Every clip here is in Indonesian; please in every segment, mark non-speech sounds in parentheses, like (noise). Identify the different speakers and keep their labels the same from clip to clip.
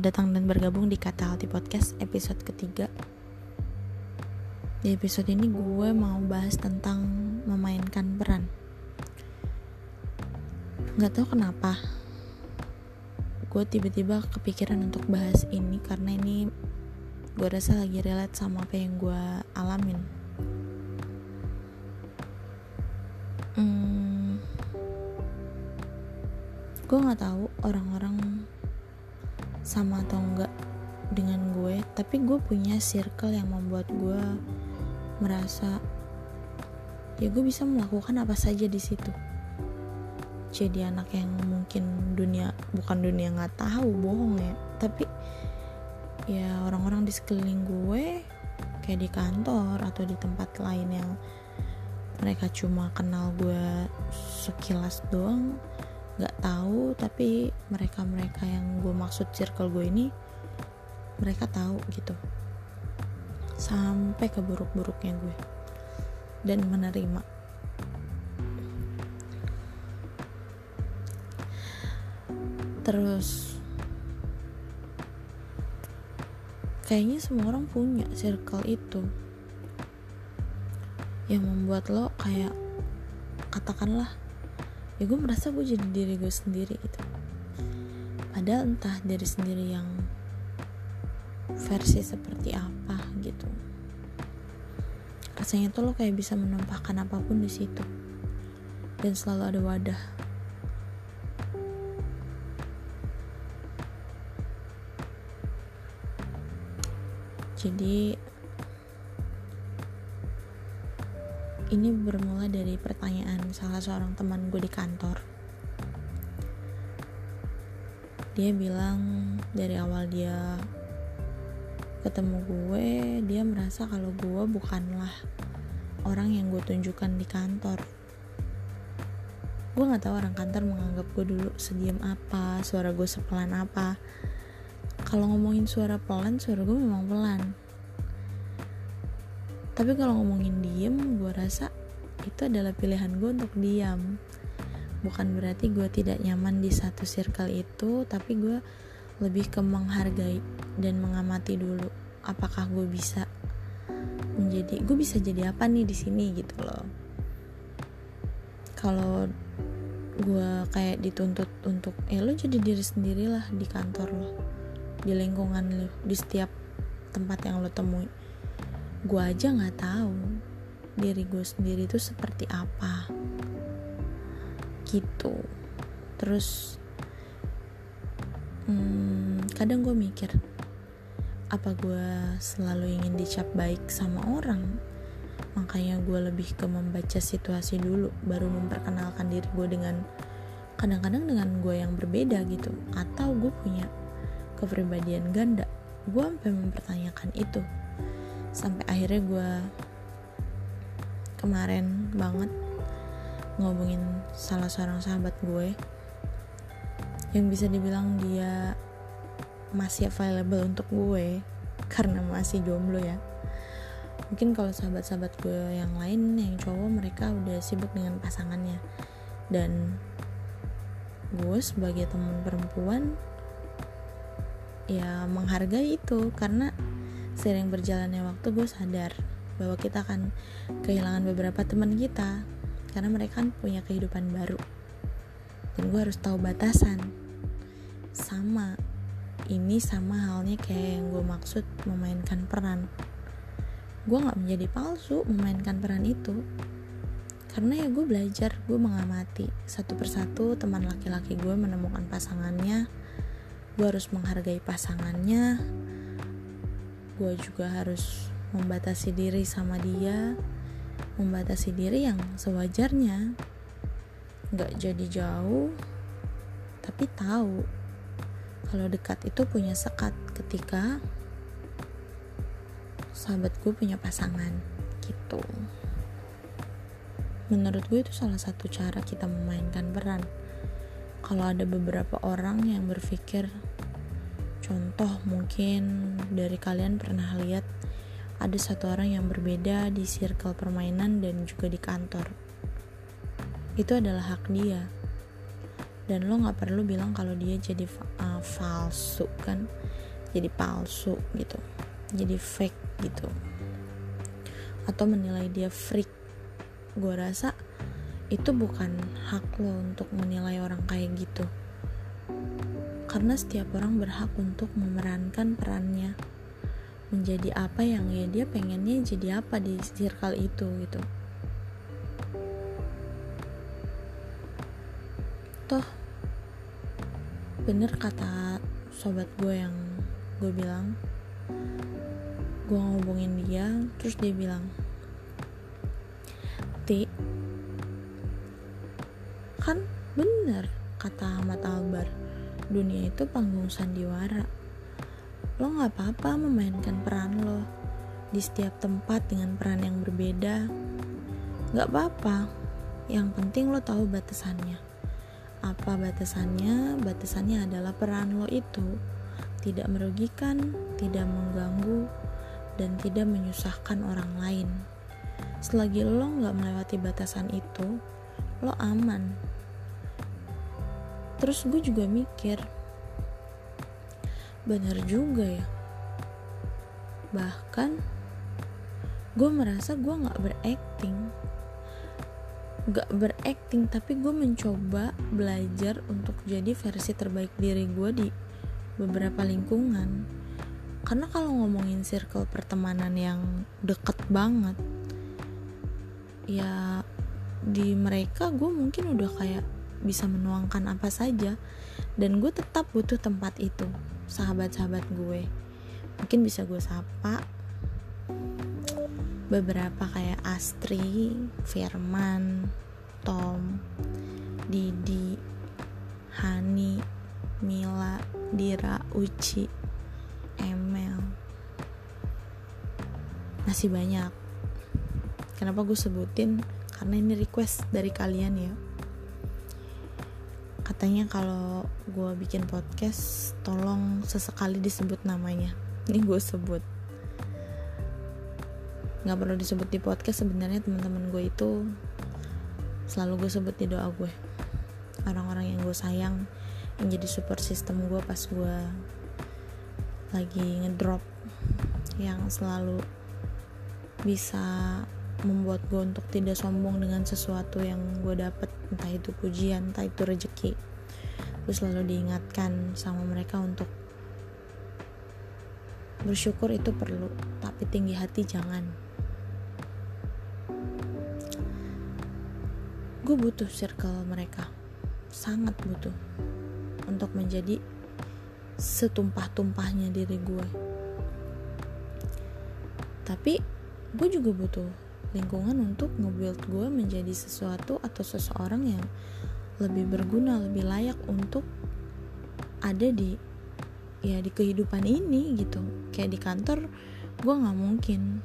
Speaker 1: Selamat datang dan bergabung di Kata Hati Podcast episode ketiga. Di episode ini gue mau bahas tentang memainkan peran. Gak tau kenapa Gue tiba-tiba kepikiran untuk bahas ini Karena ini gue rasa lagi relate sama apa yang gue alamin. Hmm, Gue gak tahu orang-orang sama atau enggak dengan gue tapi gue punya circle yang membuat gue merasa ya gue bisa melakukan apa saja di situ. Jadi anak yang mungkin dunia bukan dunia nggak tahu bohong ya. Tapi ya orang-orang di sekeliling gue kayak di kantor atau di tempat lain yang mereka cuma kenal gue sekilas doang nggak tahu tapi mereka mereka yang gue maksud circle gue ini mereka tahu gitu. Sampai ke buruk-buruknya gue. Dan menerima. Terus kayaknya semua orang punya circle itu. Yang membuat lo kayak katakanlah ya gue merasa gue jadi diri gue sendiri gitu. Padahal entah diri sendiri yang versi seperti apa gitu. Rasanya tuh lo kayak bisa menumpahkan apa pun di situ. Dan selalu ada wadah. Jadi ini bermula dari pertanyaan salah seorang teman gue di kantor. Dia bilang dari awal dia ketemu gue dia merasa kalau gue bukanlah orang yang gue tunjukkan di kantor. Gue nggak tahu orang kantor menganggap gue dulu sediam apa suara gue sepelan apa. Kalau ngomongin suara pelan suara gue memang pelan tapi kalau ngomongin diem gue rasa itu adalah pilihan gue untuk diam. Bukan berarti gue tidak nyaman di satu circle itu tapi gue lebih ke menghargai dan mengamati dulu apakah gue bisa menjadi gue bisa jadi apa nih di sini gitu loh. Kalau gue kayak dituntut untuk eh lo jadi diri sendirilah di kantor lo di lingkungan lo di setiap tempat yang lo temui gue aja nggak tahu diri gue sendiri itu seperti apa. Gitu. Terus hmm, kadang gue mikir apa gue selalu ingin dicap baik sama orang? Makanya gue lebih ke membaca situasi dulu baru memperkenalkan diri gue dengan kadang-kadang dengan gue yang berbeda gitu. Atau gue punya kepribadian ganda. Gue sampai mempertanyakan itu sampai akhirnya gue kemarin banget ngomongin salah seorang sahabat gue yang bisa dibilang dia masih available untuk gue (laughs) karena masih jomblo ya. Mungkin kalau sahabat-sahabat gue yang lain yang cowok mereka udah sibuk dengan pasangannya. Dan gue sebagai teman perempuan ya menghargai itu karena sering berjalannya waktu gue sadar bahwa kita akan kehilangan beberapa teman kita karena mereka kan punya kehidupan baru. Dan gue harus tahu batasan. Sama ini sama halnya kayak yang gue maksud memainkan peran. Gue nggak menjadi palsu memainkan peran itu. Karena ya gue belajar gue mengamati satu persatu teman laki-laki gue menemukan pasangannya. Gue harus menghargai pasangannya gue juga harus membatasi diri sama dia membatasi diri yang sewajarnya. Gak jadi jauh tapi tahu kalau dekat itu punya sekat ketika sahabat gue punya pasangan gitu. Menurut gue itu salah satu cara kita memainkan peran. Kalau ada beberapa orang yang berpikir Contoh mungkin dari kalian pernah lihat ada satu orang yang berbeda di circle permainan dan juga di kantor. Itu adalah hak dia. Dan lo gak perlu bilang kalau dia jadi uh, sama palsu kan? Jadi palsu gitu. Jadi fake gitu. Atau menilai dia freak. Gue rasa itu bukan hak lo untuk menilai orang kayak gitu karena setiap orang berhak untuk memerankan perannya. Menjadi apa yang ya dia pengennya jadi apa di circle itu gitu. Toh bener kata sobat gue yang gue bilang. Gue ngobongin dia terus dia bilang ti kan bener kata Ahmad Albar dunia itu panggung sandiwara. Lo gak apa-apa memainkan peran lo di setiap tempat dengan peran yang berbeda. Gak apa-apa. Yang penting lo tahu batasannya. Apa batasannya? Batasannya adalah peran lo itu tidak merugikan tidak mengganggu dan tidak menyusahkan orang lain. Selagi lo nggak melewati batasan itu, lo aman. Terus gue juga mikir, bener juga ya. Bahkan gue merasa gue nggak berakting, nggak berakting, tapi gue mencoba belajar untuk jadi versi terbaik diri gue di beberapa lingkungan karena kalau ngomongin circle pertemanan yang deket banget ya di mereka gue mungkin udah kayak bisa menuangkan apa saja dan gue tetap butuh tempat itu sahabat-sahabat gue. Mungkin bisa gue sapa beberapa kayak Astri, Firman, Tom, Didi, Hani, Mila, Dira, Uci, Emel. Masih banyak. Kenapa gue sebutin? Karena ini request dari kalian ya katanya kalau gue bikin podcast tolong sesekali disebut namanya. (laughs) Ini gue sebut. Nggak perlu disebut di podcast sebenarnya teman-teman gue itu selalu gue sebut di doa gue orang-orang yang gue sayang yang jadi support system gue pas gue lagi ngedrop yang selalu bisa membuat gue untuk tidak sombong dengan sesuatu yang gue dapet entah itu pujian entah itu rejeki. Gue selalu diingatkan sama mereka untuk bersyukur itu perlu tapi tinggi hati jangan. Gue butuh circle mereka sangat butuh untuk menjadi setumpah-tumpahnya diri gue tapi gue juga butuh lingkungan untuk nge-build gue menjadi sesuatu atau seseorang yang lebih berguna, lebih layak untuk ada di ya di kehidupan ini gitu. Kayak di kantor gue nggak mungkin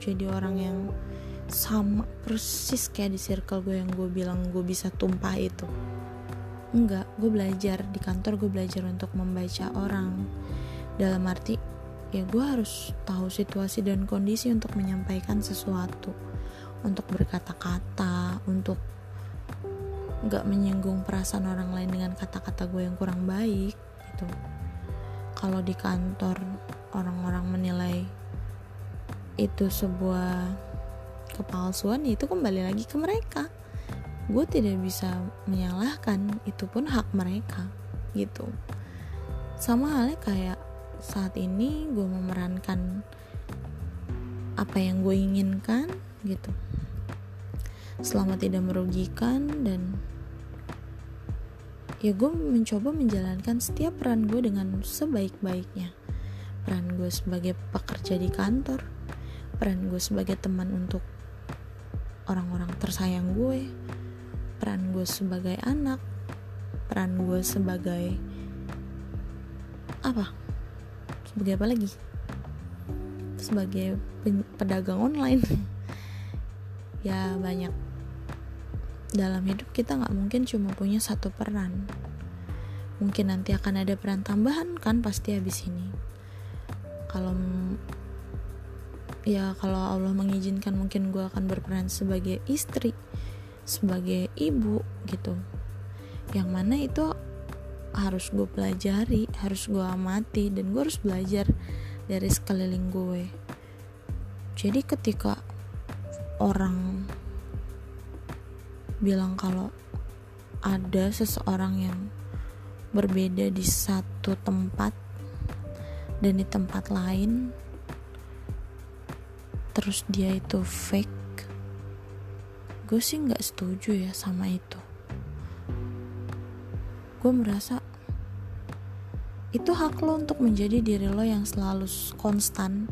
Speaker 1: jadi orang yang sama persis kayak di circle gue yang gue bilang gue bisa tumpah itu enggak gue belajar di kantor gue belajar untuk membaca orang dalam arti ya gue harus tahu situasi dan kondisi untuk menyampaikan sesuatu. Untuk berkata-kata untuk nggak menyinggung perasaan orang lain dengan kata-kata gue yang kurang baik gitu. Kalau di kantor orang-orang menilai itu sebuah kepalsuan ya itu kembali lagi ke mereka. Gue tidak bisa menyalahkan itu pun hak mereka gitu. Sama halnya kayak saat ini gue memerankan apa yang gue inginkan gitu. Selama tidak merugikan dan ya gue mencoba menjalankan setiap peran gue dengan sebaik-baiknya. Peran gue sebagai pekerja di kantor peran gue sebagai teman untuk orang-orang tersayang gue peran gue sebagai anak peran gue sebagai apa sebagai apa lagi? Sebagai pedagang online. (laughs) Ya banyak. Dalam hidup kita nggak mungkin cuma punya satu peran. Mungkin nanti akan ada peran tambahan kan pasti habis ini. Kalau ya kalau Allah mengizinkan mungkin gue akan berperan sebagai istri sebagai ibu gitu. Yang mana itu harus gue pelajari harus gue amati dan gue harus belajar dari sekeliling gue. Jadi ketika orang bilang kalau ada seseorang yang berbeda di satu tempat dan di tempat lain terus dia itu fake gue sih nggak setuju ya sama itu gue merasa itu hak lo untuk menjadi diri lo yang selalu konstan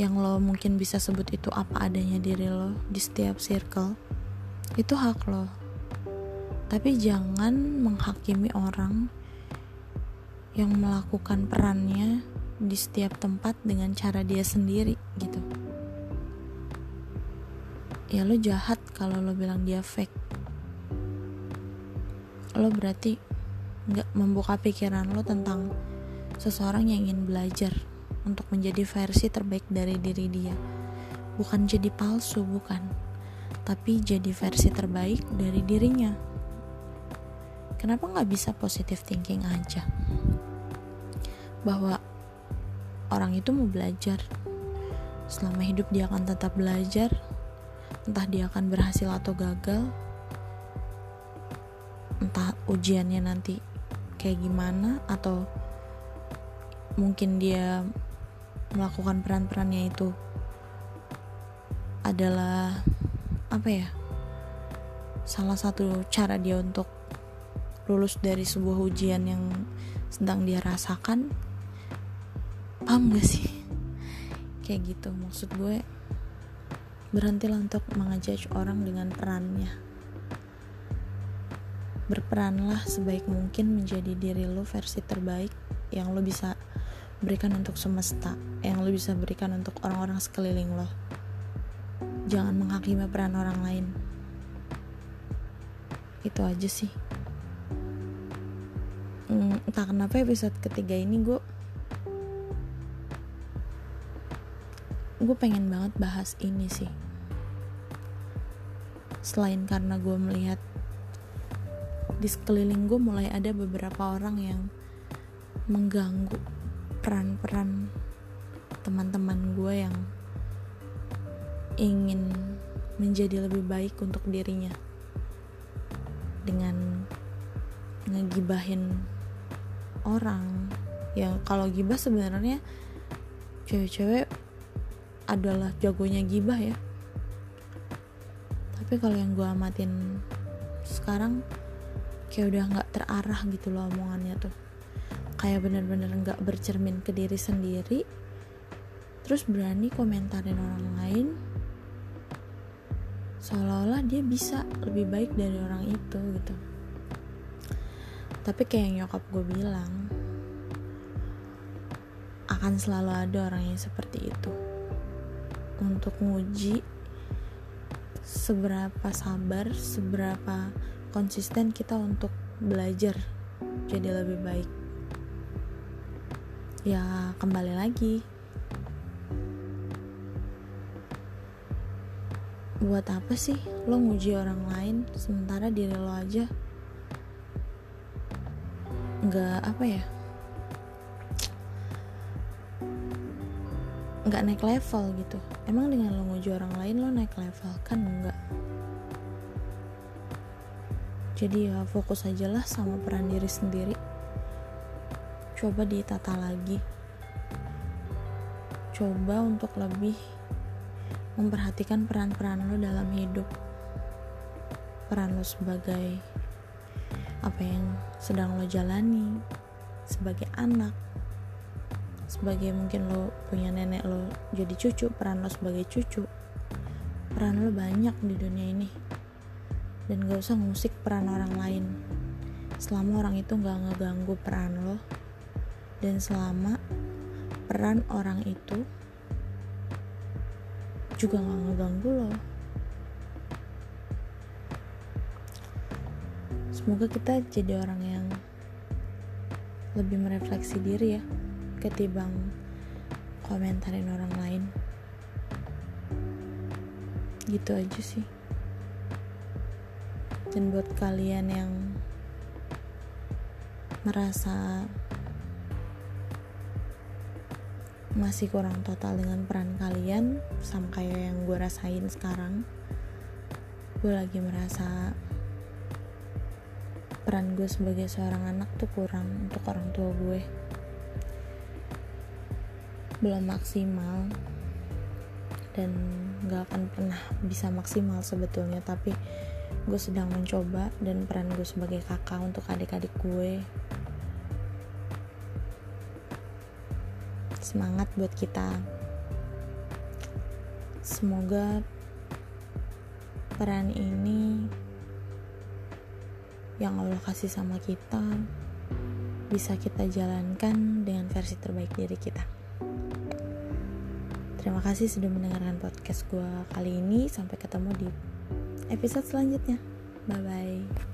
Speaker 1: yang lo mungkin bisa sebut itu apa adanya diri lo di setiap circle itu hak lo. Tapi jangan menghakimi orang yang melakukan perannya di setiap tempat dengan cara dia sendiri gitu. Ya lo jahat kalau lo bilang dia fake. Lo berarti nggak membuka pikiran lo tentang seseorang yang ingin belajar untuk menjadi versi terbaik dari diri dia. Bukan jadi palsu bukan. Tapi jadi versi terbaik dari dirinya. Kenapa nggak bisa positive thinking aja? Bahwa orang itu mau belajar. Selama hidup dia akan tetap belajar entah dia akan berhasil atau gagal entah ujiannya nanti kayak gimana atau mungkin dia melakukan peran-perannya itu adalah apa ya salah satu cara dia untuk lulus dari sebuah ujian yang sedang dia rasakan? Paham gak sih? Kayak gitu maksud gue berhentilah untuk mengejudge orang dengan perannya berperanlah sebaik mungkin menjadi diri lo versi terbaik yang lo bisa berikan untuk semesta yang lo bisa berikan untuk orang-orang sekeliling lo. Jangan menghakimi peran orang lain. Itu aja sih. Hmm, entah kenapa episode ketiga ini gue gue pengen banget bahas ini sih. Selain karena gue melihat di sekeliling gue mulai ada beberapa orang yang mengganggu peran-peran teman-teman gue yang ingin menjadi lebih baik untuk dirinya. Dengan ngegibahin orang. Yang kalau gibah sebenarnya cewek-cewek adalah jagonya gibah ya. Tapi kalau yang gue amatin sekarang kayak udah nggak terarah gitu loh omongannya tuh. Kayak bener-bener nggak -bener bercermin ke diri sendiri terus berani komentarin orang lain seolah-olah dia bisa lebih baik dari orang itu gitu. Tapi kayak yang nyokap gue bilang akan selalu ada orang yang seperti itu. Untuk nguji seberapa sabar, seberapa konsisten kita untuk belajar jadi lebih baik. Ya, kembali lagi. Buat apa sih lo nguji orang lain sementara diri lo aja? Nggak apa ya? Nggak naik level gitu. Emang dengan lo nguji orang lain lo naik level kan? Enggak jadi ya fokus aja lah sama peran diri sendiri. Coba ditata lagi. Coba untuk lebih memperhatikan peran-peran lo dalam hidup. Peran lo sebagai apa yang sedang lo jalani sebagai anak sebagai mungkin lo punya nenek lo jadi cucu peran lo sebagai cucu. Peran lo banyak di dunia ini dan gak usah ngusik peran orang lain. Selama orang itu gak ngeganggu peran lo. Dan selama peran orang itu juga gak ngeganggu lo. Semoga kita jadi orang yang lebih merefleksi diri ya ketimbang komentarin orang lain. Gitu aja sih dan buat kalian yang merasa masih kurang total dengan peran kalian sama kayak yang gue rasain sekarang gue lagi merasa peran gue sebagai seorang anak tuh kurang untuk orang tua gue. Belum maksimal. Dan gak akan pernah bisa maksimal sebetulnya tapi gue sedang mencoba dan peran gue sebagai kakak untuk adik-adik gue semangat buat kita semoga peran ini yang Allah kasih sama kita bisa kita jalankan dengan versi terbaik diri kita. Terima kasih sudah mendengarkan podcast gue kali ini. Sampai ketemu di episode selanjutnya. Bye bye.